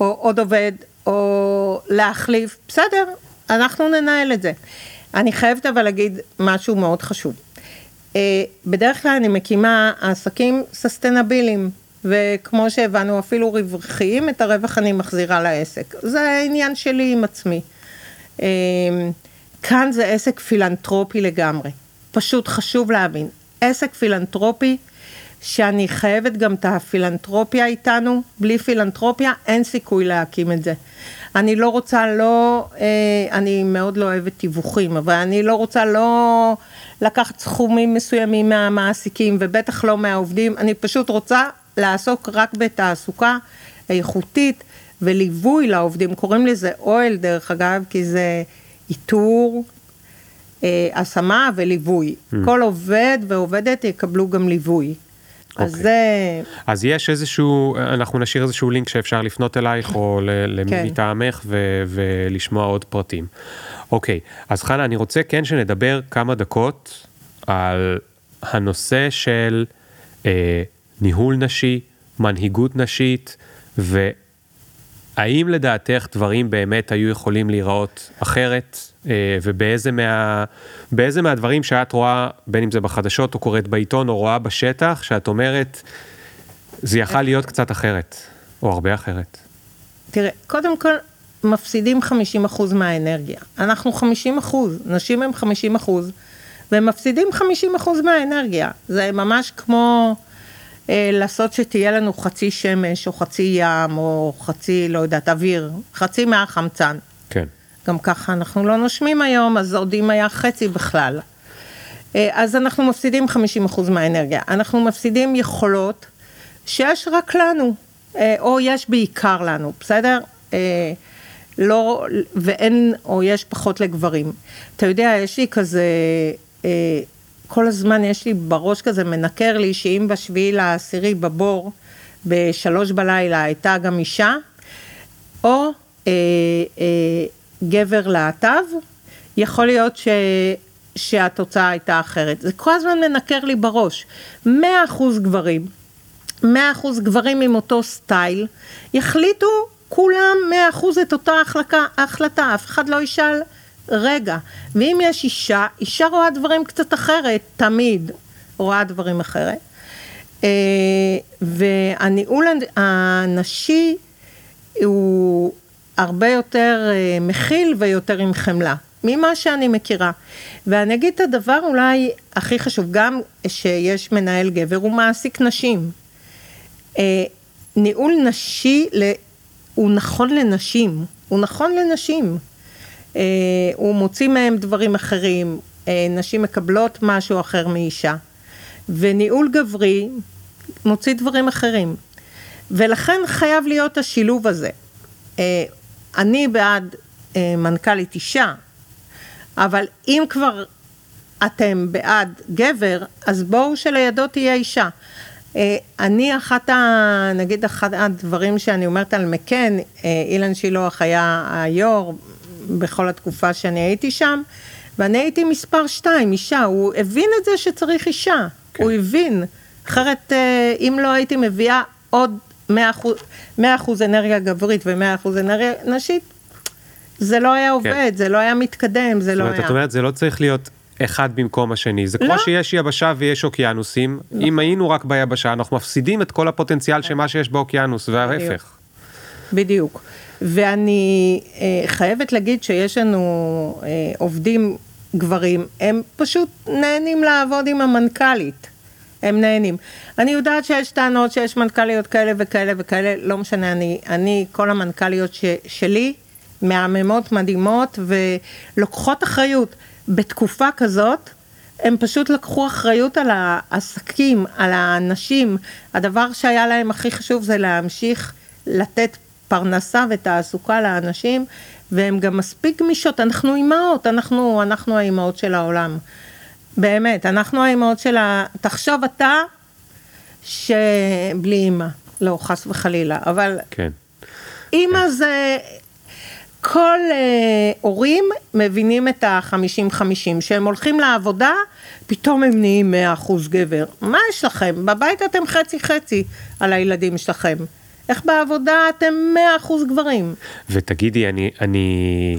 או עוד עובד, או להחליף, בסדר, אנחנו ננהל את זה. אני חייבת אבל להגיד משהו מאוד חשוב. אה, בדרך כלל אני מקימה עסקים ססטנביליים, וכמו שהבנו, אפילו רווחיים, את הרווח אני מחזירה לעסק. זה עניין שלי עם עצמי. אה, כאן זה עסק פילנטרופי לגמרי. פשוט חשוב להבין. עסק פילנטרופי, שאני חייבת גם את הפילנטרופיה איתנו, בלי פילנטרופיה אין סיכוי להקים את זה. אני לא רוצה לא, אה, אני מאוד לא אוהבת תיווכים, אבל אני לא רוצה לא לקחת סכומים מסוימים מהמעסיקים ובטח לא מהעובדים, אני פשוט רוצה לעסוק רק בתעסוקה איכותית וליווי לעובדים, קוראים לזה אוהל דרך אגב, כי זה איתור, אה, השמה וליווי. Mm. כל עובד ועובדת יקבלו גם ליווי. אז אוקיי. זה, אז יש איזשהו, אנחנו נשאיר איזשהו לינק שאפשר לפנות אלייך או ל- למי כן. מטעמך ו- ולשמוע עוד פרטים. אוקיי, אז חנה, אני רוצה כן שנדבר כמה דקות על הנושא של אה, ניהול נשי, מנהיגות נשית, והאם לדעתך דברים באמת היו יכולים להיראות אחרת, אה, ובאיזה מה, באיזה מהדברים שאת רואה, בין אם זה בחדשות או קוראת בעיתון או רואה בשטח, שאת אומרת, זה יכל להיות קצת אחרת, או הרבה אחרת. תראה, קודם כל, מפסידים 50% מהאנרגיה. אנחנו 50%, נשים הם 50%, והם מפסידים 50% מהאנרגיה. זה ממש כמו אה, לעשות שתהיה לנו חצי שמש, או חצי ים, או חצי, לא יודעת, אוויר, חצי מהחמצן. כן. גם ככה אנחנו לא נושמים היום, אז עוד אם היה חצי בכלל. אה, אז אנחנו מפסידים 50% מהאנרגיה. אנחנו מפסידים יכולות שיש רק לנו, אה, או יש בעיקר לנו, בסדר? אה, לא, ואין, או יש פחות לגברים. אתה יודע, יש לי כזה, אה, כל הזמן יש לי בראש כזה, מנקר לי, שאם בשביעי לעשירי בבור, בשלוש בלילה הייתה גם אישה, או אה, אה, גבר להט"ב, יכול להיות ש, שהתוצאה הייתה אחרת. זה כל הזמן מנקר לי בראש. 100% גברים, 100% גברים עם אותו סטייל, יחליטו כולם 100% את אותה החלקה, החלטה, אף אחד לא ישאל רגע. ואם יש אישה, אישה רואה דברים קצת אחרת, תמיד רואה דברים אחרת. אה, והניהול הנשי הוא הרבה יותר אה, מכיל ויותר עם חמלה, ממה שאני מכירה. ואני אגיד את הדבר אולי הכי חשוב, גם שיש מנהל גבר, הוא מעסיק נשים. אה, ניהול נשי הוא נכון לנשים, הוא נכון לנשים. אה, הוא מוציא מהם דברים אחרים, אה, נשים מקבלות משהו אחר מאישה. וניהול גברי מוציא דברים אחרים. ולכן חייב להיות השילוב הזה. אה, אני בעד אה, מנכ"לית אישה, אבל אם כבר אתם בעד גבר, אז בואו שלידו תהיה אישה. אה, אני אחת ה... נגיד אחד הדברים שאני אומרת על מקן, אה, אילן שילוח היה היו"ר בכל התקופה שאני הייתי שם, ואני הייתי מספר שתיים, אישה, הוא הבין את זה שצריך אישה, כן. הוא הבין, אחרת אה, אם לא הייתי מביאה עוד 100%, 100 אנרגיה גברית ו-100% אנרגיה נשית, זה לא היה כן. עובד, כן. זה לא היה מתקדם, זה לא היה. זאת אומרת, זה לא צריך להיות אחד במקום השני. זה לא. כמו שיש יבשה ויש אוקיינוסים, לא. אם היינו רק ביבשה, אנחנו מפסידים את כל הפוטנציאל של מה שיש באוקיינוס, וההפך. בדיוק. ואני אה, חייבת להגיד שיש לנו אה, עובדים גברים, הם פשוט נהנים לעבוד עם המנכ"לית. הם נהנים. אני יודעת שיש טענות שיש מנכ"ליות כאלה וכאלה וכאלה, לא משנה, אני, אני כל המנכ"ליות ש, שלי, מהממות מדהימות ולוקחות אחריות. בתקופה כזאת, הם פשוט לקחו אחריות על העסקים, על האנשים. הדבר שהיה להם הכי חשוב זה להמשיך לתת פרנסה ותעסוקה לאנשים, והן גם מספיק גמישות. אנחנו אימהות, אנחנו, אנחנו האימהות של העולם. באמת, אנחנו האימהות של ה... תחשוב אתה שבלי אימא. לא, חס וחלילה, אבל... כן. אימא כן. זה... כל אה, הורים מבינים את ה-50-50, שהם הולכים לעבודה, פתאום הם נהיים 100% גבר. מה יש לכם? בבית אתם חצי-חצי על הילדים שלכם. איך בעבודה אתם 100% גברים? ותגידי, אני, אני,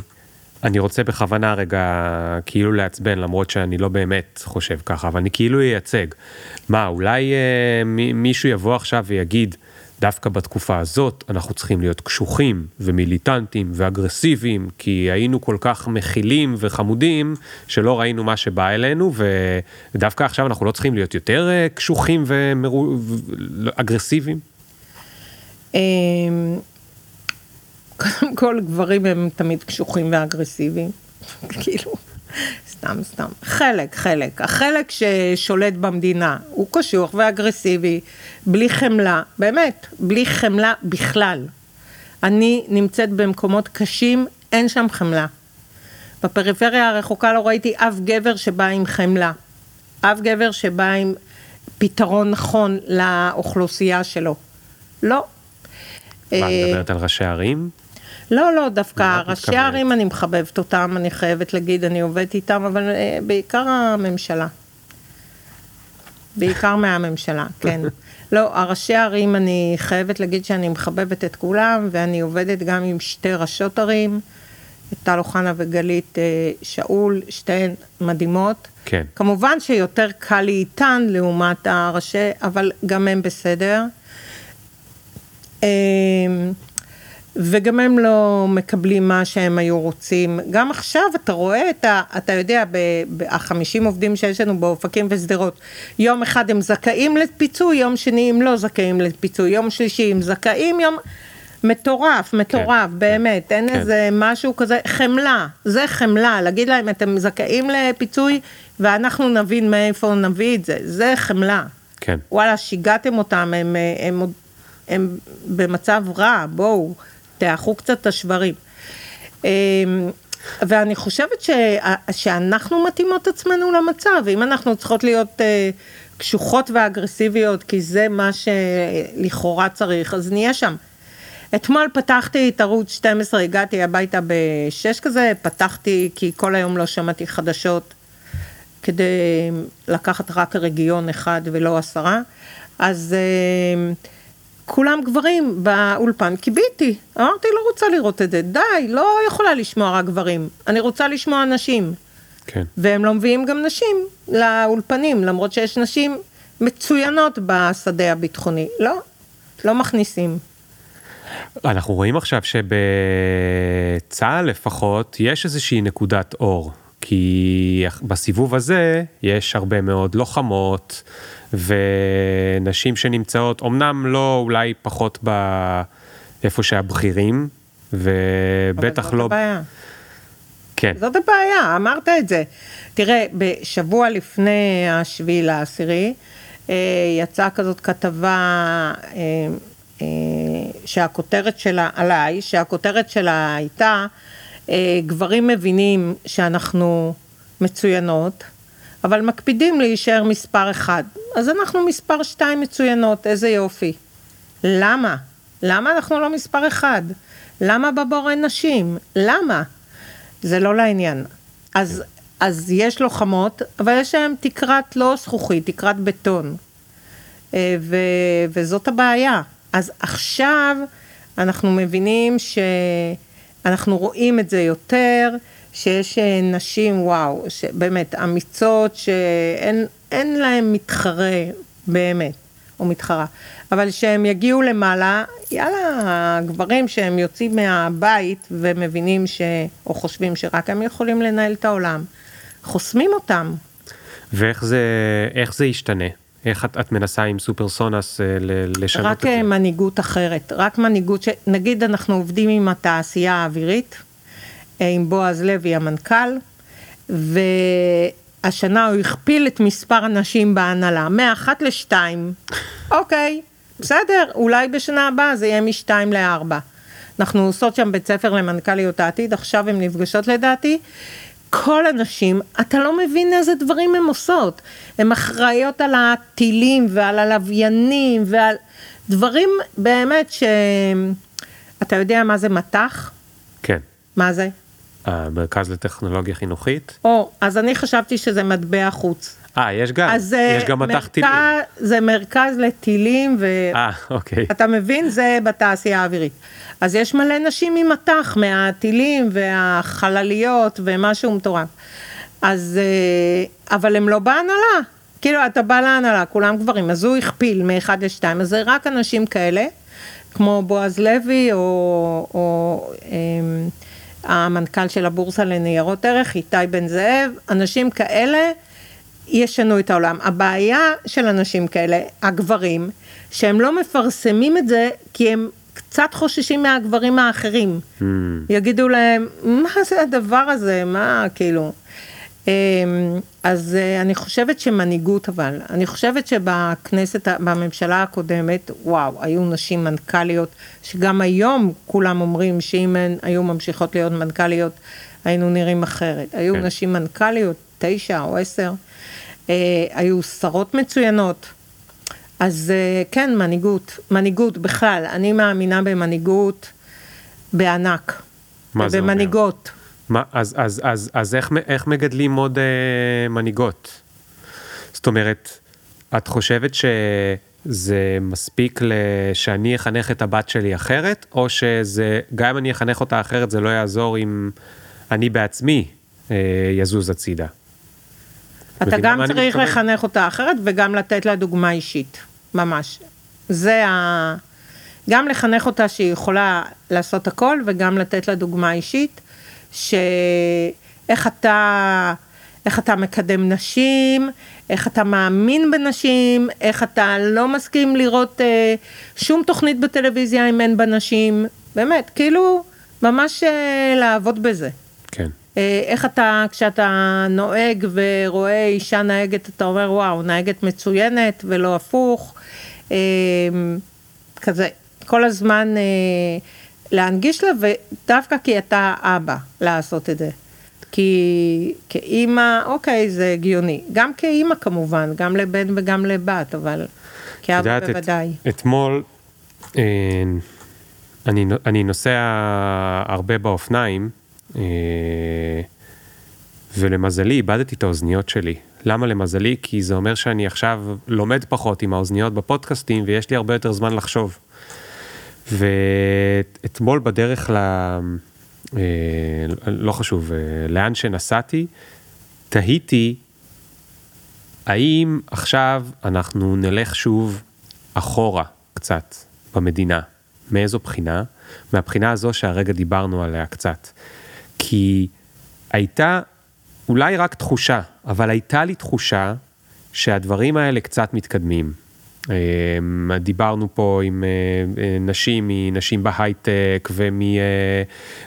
אני רוצה בכוונה רגע כאילו לעצבן, למרות שאני לא באמת חושב ככה, אבל אני כאילו אייצג. מה, אולי אה, מישהו יבוא עכשיו ויגיד, דווקא בתקופה הזאת אנחנו צריכים להיות קשוחים ומיליטנטים ואגרסיביים, כי היינו כל כך מכילים וחמודים שלא ראינו מה שבא אלינו, ודווקא עכשיו אנחנו לא צריכים להיות יותר אה, קשוחים ואגרסיביים? אמ, קודם כל, גברים הם תמיד קשוחים ואגרסיביים, כאילו. סתם, סתם. חלק, חלק. החלק ששולט במדינה הוא קשוח ואגרסיבי, בלי חמלה, באמת, בלי חמלה בכלל. אני נמצאת במקומות קשים, אין שם חמלה. בפריפריה הרחוקה לא ראיתי אף גבר שבא עם חמלה. אף גבר שבא עם פתרון נכון לאוכלוסייה שלו. לא. מה, מדברת על ראשי ערים? לא, לא, דווקא ראשי הערים אני מחבבת אותם, אני חייבת להגיד, אני עובדת איתם, אבל אה, בעיקר הממשלה. בעיקר מהממשלה, כן. לא, הראשי הערים, אני חייבת להגיד שאני מחבבת את כולם, ואני עובדת גם עם שתי ראשות ערים, טל אוחנה וגלית אה, שאול, שתיהן מדהימות. כן. כמובן שיותר קל לי איתן לעומת הראשי, אבל גם הם בסדר. אמ, וגם הם לא מקבלים מה שהם היו רוצים. גם עכשיו אתה רואה את ה... אתה יודע, החמישים עובדים שיש לנו באופקים ושדרות, יום אחד הם זכאים לפיצוי, יום שני הם לא זכאים לפיצוי, יום שלישי הם זכאים, יום... מטורף, מטורף, כן, באמת, כן, אין כן. איזה משהו כזה, חמלה, זה חמלה, להגיד להם אתם זכאים לפיצוי ואנחנו נבין מאיפה נביא את זה, זה חמלה. כן. וואלה, שיגעתם אותם, הם, הם, הם, הם במצב רע, בואו. תאחו קצת את השברים. אמ, ואני חושבת ש, שאנחנו מתאימות עצמנו למצב, אם אנחנו צריכות להיות אה, קשוחות ואגרסיביות, כי זה מה שלכאורה צריך, אז נהיה שם. אתמול פתחתי את ערוץ 12, הגעתי הביתה ב-6 כזה, פתחתי כי כל היום לא שמעתי חדשות כדי לקחת רק רגיון אחד ולא עשרה, אז... אה, כולם גברים באולפן, קיביתי. אמרתי, לא רוצה לראות את זה, די, לא יכולה לשמוע רק גברים, אני רוצה לשמוע נשים. כן. והם לא מביאים גם נשים לאולפנים, למרות שיש נשים מצוינות בשדה הביטחוני. לא, לא מכניסים. אנחנו רואים עכשיו שבצה"ל לפחות יש איזושהי נקודת אור, כי בסיבוב הזה יש הרבה מאוד לוחמות. ונשים שנמצאות, אמנם לא אולי פחות באיפה שהבכירים, ובטח אבל לא... זאת הבעיה. כן. זאת הבעיה, אמרת את זה. תראה, בשבוע לפני השביעי לעשירי, אה, יצאה כזאת כתבה אה, אה, שהכותרת שלה, עליי, שהכותרת שלה הייתה, גברים מבינים שאנחנו מצוינות, אבל מקפידים להישאר מספר אחד. אז אנחנו מספר שתיים מצוינות, איזה יופי. למה? למה אנחנו לא מספר אחד? למה בבור אין נשים? למה? זה לא לעניין. אז, אז יש לוחמות, אבל יש להם תקרת לא זכוכית, תקרת בטון. אה, ו, וזאת הבעיה. אז עכשיו אנחנו מבינים שאנחנו רואים את זה יותר, שיש אה, נשים, וואו, באמת אמיצות, שאין להן מתחרה באמת, או מתחרה, אבל שהם יגיעו למעלה, יאללה, הגברים שהם יוצאים מהבית ומבינים ש... או חושבים שרק הם יכולים לנהל את העולם, חוסמים אותם. ואיך זה, זה ישתנה? איך את, את מנסה עם סופרסונס אה, לשנות את זה? רק מנהיגות אחרת, רק מנהיגות, ש... נגיד אנחנו עובדים עם התעשייה האווירית, אה, עם בועז לוי המנכ"ל, והשנה הוא הכפיל את מספר הנשים בהנהלה, מאחת לשתיים. אוקיי, בסדר, אולי בשנה הבאה זה יהיה משתיים לארבע. אנחנו עושות שם בית ספר למנכ"ליות העתיד, עכשיו הן נפגשות לדעתי. כל הנשים, אתה לא מבין איזה דברים הן עושות. הן אחראיות על הטילים ועל הלוויינים ועל דברים באמת ש... אתה יודע מה זה מטח? כן. מה זה? המרכז לטכנולוגיה חינוכית? או, אז אני חשבתי שזה מטבע חוץ. אה, יש גם, אז יש גם מטח טילים. זה מרכז לטילים ו... אה, אוקיי. אתה מבין? זה בתעשייה האווירית. אז יש מלא נשים עם מטח מהטילים והחלליות ומשהו מטורף. אז, אה, אבל הם לא בהנהלה. כאילו, אתה בא להנהלה, כולם גברים, אז הוא הכפיל מאחד לשתיים, אז זה רק אנשים כאלה, כמו בועז לוי, או... או אמ, המנכ"ל של הבורסה לניירות ערך, איתי בן זאב, אנשים כאלה ישנו את העולם. הבעיה של אנשים כאלה, הגברים, שהם לא מפרסמים את זה כי הם קצת חוששים מהגברים האחרים. Mm. יגידו להם, מה זה הדבר הזה, מה, כאילו. אמ, אז אה, אני חושבת שמנהיגות אבל, אני חושבת שבכנסת, בממשלה הקודמת, וואו, היו נשים מנכ"ליות, שגם היום כולם אומרים שאם הן היו ממשיכות להיות מנכ"ליות, היינו נראים אחרת. היו כן. נשים מנכ"ליות, תשע או עשר, אה, היו שרות מצוינות. אז אה, כן, מנהיגות, מנהיגות בכלל, אני מאמינה במנהיגות בענק. מה זה אומר? במנהיגות. מה, אז, אז, אז, אז איך, איך מגדלים עוד אה, מנהיגות? זאת אומרת, את חושבת שזה מספיק שאני אחנך את הבת שלי אחרת, או שזה, גם אם אני אחנך אותה אחרת, זה לא יעזור אם אני בעצמי אה, יזוז הצידה? אתה גם צריך לחנך אותה אחרת וגם לתת לה דוגמה אישית, ממש. זה ה... גם לחנך אותה שהיא יכולה לעשות הכל וגם לתת לה דוגמה אישית. שאיך אתה, איך אתה מקדם נשים, איך אתה מאמין בנשים, איך אתה לא מסכים לראות אה, שום תוכנית בטלוויזיה אם אין בה נשים, באמת, כאילו, ממש אה, לעבוד בזה. כן. אה, איך אתה, כשאתה נוהג ורואה אישה נהגת, אתה אומר, וואו, נהגת מצוינת ולא הפוך. אה, כזה, כל הזמן... אה, להנגיש לה, ודווקא כי אתה אבא לעשות את זה. כי כאימא, אוקיי, זה הגיוני. גם כאימא כמובן, גם לבן וגם לבת, אבל כאבא בוודאי. את, אתמול, אה, אני, אני נוסע הרבה באופניים, אה, ולמזלי איבדתי את האוזניות שלי. למה למזלי? כי זה אומר שאני עכשיו לומד פחות עם האוזניות בפודקאסטים, ויש לי הרבה יותר זמן לחשוב. ואתמול בדרך ל... אה, לא חשוב, אה, לאן שנסעתי, תהיתי האם עכשיו אנחנו נלך שוב אחורה קצת במדינה. מאיזו בחינה? מהבחינה הזו שהרגע דיברנו עליה קצת. כי הייתה אולי רק תחושה, אבל הייתה לי תחושה שהדברים האלה קצת מתקדמים. אמ, דיברנו פה עם אה, אה, נשים מנשים בהייטק ומ... אה,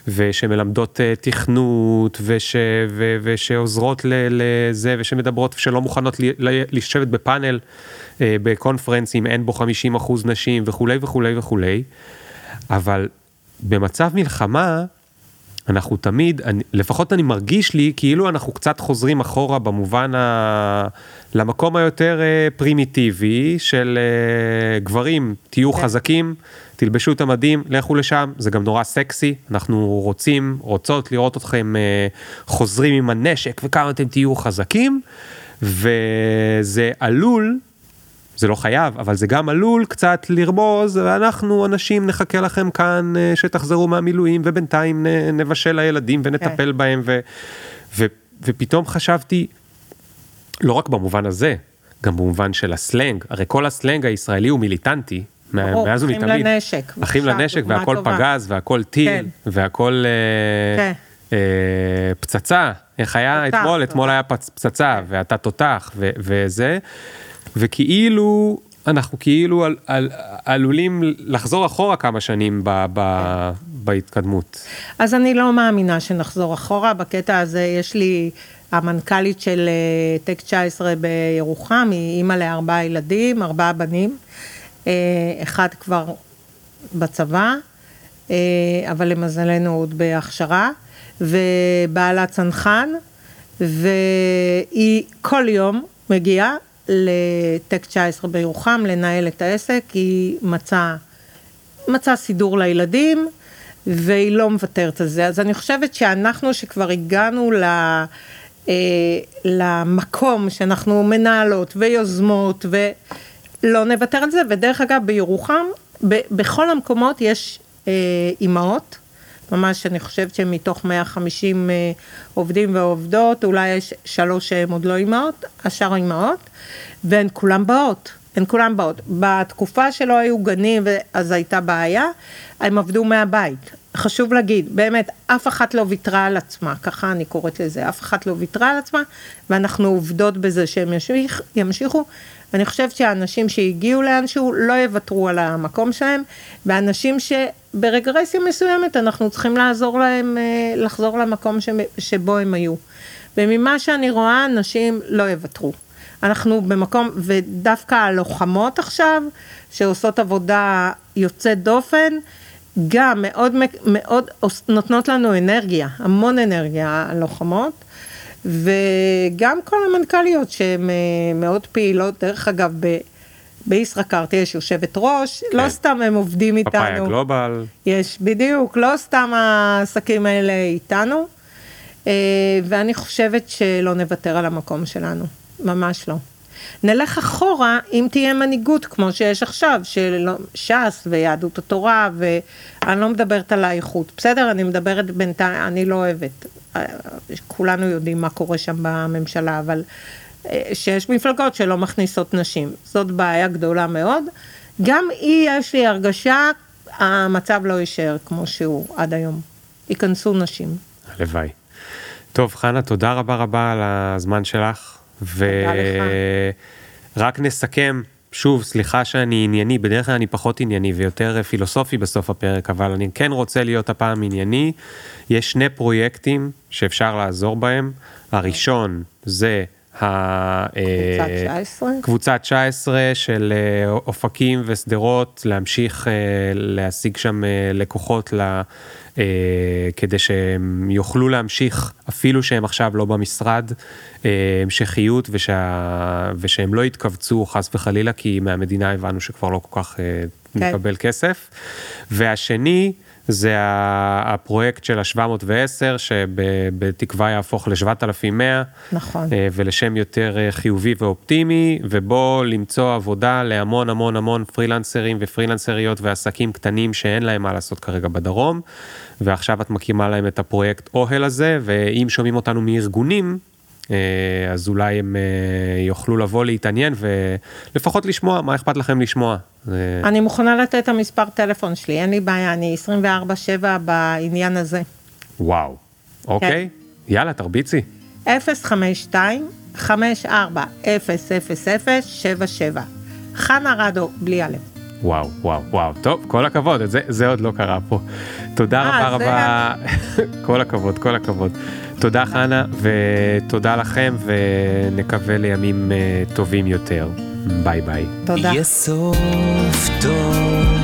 ושמלמדות תכנות וש... ו... ושעוזרות לזה ושמדברות ושלא מוכנות לשבת בפאנל בקונפרנס אם אין בו 50 אחוז נשים וכולי וכולי וכולי. אבל במצב מלחמה אנחנו תמיד, אני, לפחות אני מרגיש לי כאילו אנחנו קצת חוזרים אחורה במובן ה... למקום היותר אה, פרימיטיבי של אה, גברים, תהיו כן. חזקים, תלבשו את המדים, לכו לשם, זה גם נורא סקסי, אנחנו רוצים, רוצות לראות אתכם אה, חוזרים עם הנשק וכמה אתם תהיו חזקים, וזה עלול זה לא חייב, אבל זה גם עלול קצת לרמוז, ואנחנו אנשים נחכה לכם כאן אה, שתחזרו מהמילואים, ובינתיים נבשל לילדים ונטפל כן. בהם, ו, ו, ופתאום חשבתי, לא רק במובן הזה, גם במובן של הסלנג, הרי כל הסלנג הישראלי הוא מיליטנטי, ברור, מאז ומתמיד. אחים לנשק. אחים לנשק, והכל טובה. פגז, והכל טיל, כן. והכל אה, כן. אה, פצצה. איך היה תותח, אתמול? תותח. אתמול היה פצ, פצצה, כן. ואתה תותח, ו, וזה. וכאילו, אנחנו כאילו על, על, עלולים לחזור אחורה כמה שנים ב, ב, בהתקדמות. אז אני לא מאמינה שנחזור אחורה, בקטע הזה יש לי, המנכ"לית של אה, טק 19 בירוחם, היא אימא לארבעה ילדים, ארבעה בנים, אה, אחד כבר בצבא, אה, אבל למזלנו עוד בהכשרה, ובעלה צנחן, והיא כל יום מגיעה לטק 19 בירוחם לנהל את העסק, היא מצאה, מצא סידור לילדים והיא לא מוותרת על זה. אז אני חושבת שאנחנו שכבר הגענו ל... אה, למקום שאנחנו מנהלות ויוזמות ולא נוותר על זה, ודרך אגב בירוחם, ב, בכל המקומות יש אה, אימהות ממש, אני חושבת שמתוך 150 אה, עובדים ועובדות, אולי יש שלוש שהן עוד לא אימהות, השאר אימהות, והן כולן באות, הן כולן באות. בתקופה שלא היו גנים, אז הייתה בעיה, הם עבדו מהבית. חשוב להגיד, באמת, אף אחת לא ויתרה על עצמה, ככה אני קוראת לזה, אף אחת לא ויתרה על עצמה, ואנחנו עובדות בזה שהם ימשיכו. ואני חושבת שהאנשים שהגיעו לאנשהו לא יוותרו על המקום שלהם, ואנשים שברגרסיה מסוימת אנחנו צריכים לעזור להם אה, לחזור למקום שבו הם היו. וממה שאני רואה, אנשים לא יוותרו. אנחנו במקום, ודווקא הלוחמות עכשיו, שעושות עבודה יוצאת דופן, גם מאוד, מאוד נותנות לנו אנרגיה, המון אנרגיה, הלוחמות. וגם כל המנכ"ליות שהן אה, מאוד פעילות, דרך אגב, ב... בישראכרט יש יושבת ראש, לא כן. לא סתם הם עובדים איתנו. פפאיה גלובל. יש, בדיוק, לא סתם העסקים האלה איתנו. אה, ואני חושבת שלא נוותר על המקום שלנו, ממש לא. נלך אחורה אם תהיה מנהיגות כמו שיש עכשיו, של ש"ס ויהדות התורה, ואני לא מדברת על האיכות, בסדר? אני מדברת בינתיים, אני לא אוהבת. כולנו יודעים מה קורה שם בממשלה, אבל אה, שיש מפלגות שלא מכניסות נשים. זאת בעיה גדולה מאוד. גם אי יש לי הרגשה, המצב לא יישאר כמו שהוא עד היום. ייכנסו נשים. הלוואי. טוב, חנה, תודה רבה רבה על הזמן שלך. ורק נסכם, שוב, סליחה שאני ענייני, בדרך כלל אני פחות ענייני ויותר פילוסופי בסוף הפרק, אבל אני כן רוצה להיות הפעם ענייני. יש שני פרויקטים שאפשר לעזור בהם. הראשון זה ה... קבוצת 19? אה, קבוצת 19 של אה, אופקים ושדרות, להמשיך אה, להשיג שם לקוחות ל... כדי שהם יוכלו להמשיך, אפילו שהם עכשיו לא במשרד, המשכיות ושה... ושהם לא יתכווצו חס וחלילה, כי מהמדינה הבנו שכבר לא כל כך כן. נקבל כסף. והשני, זה הפרויקט של ה-710, שבתקווה יהפוך ל-7100. נכון. אה, ולשם יותר אה, חיובי ואופטימי, ובו למצוא עבודה להמון המון המון פרילנסרים ופרילנסריות ועסקים קטנים שאין להם מה לעשות כרגע בדרום. ועכשיו את מקימה להם את הפרויקט אוהל הזה, ואם שומעים אותנו מארגונים, אז אולי הם אה, יוכלו לבוא להתעניין ולפחות לשמוע, מה אכפת לכם לשמוע? אני מוכנה לתת את המספר טלפון שלי, אין לי בעיה, אני 24/7 בעניין הזה. וואו, אוקיי, כן. יאללה, תרביצי. 052 54 00077 חנה רדו, בלי א'. וואו, וואו, וואו, טוב, כל הכבוד, זה, זה עוד לא קרה פה. תודה 아, רבה רבה, כל הכבוד, כל הכבוד. תודה חנה, ותודה לכם, ונקווה לימים uh, טובים יותר. ביי ביי. תודה. יהיה סוף טוב.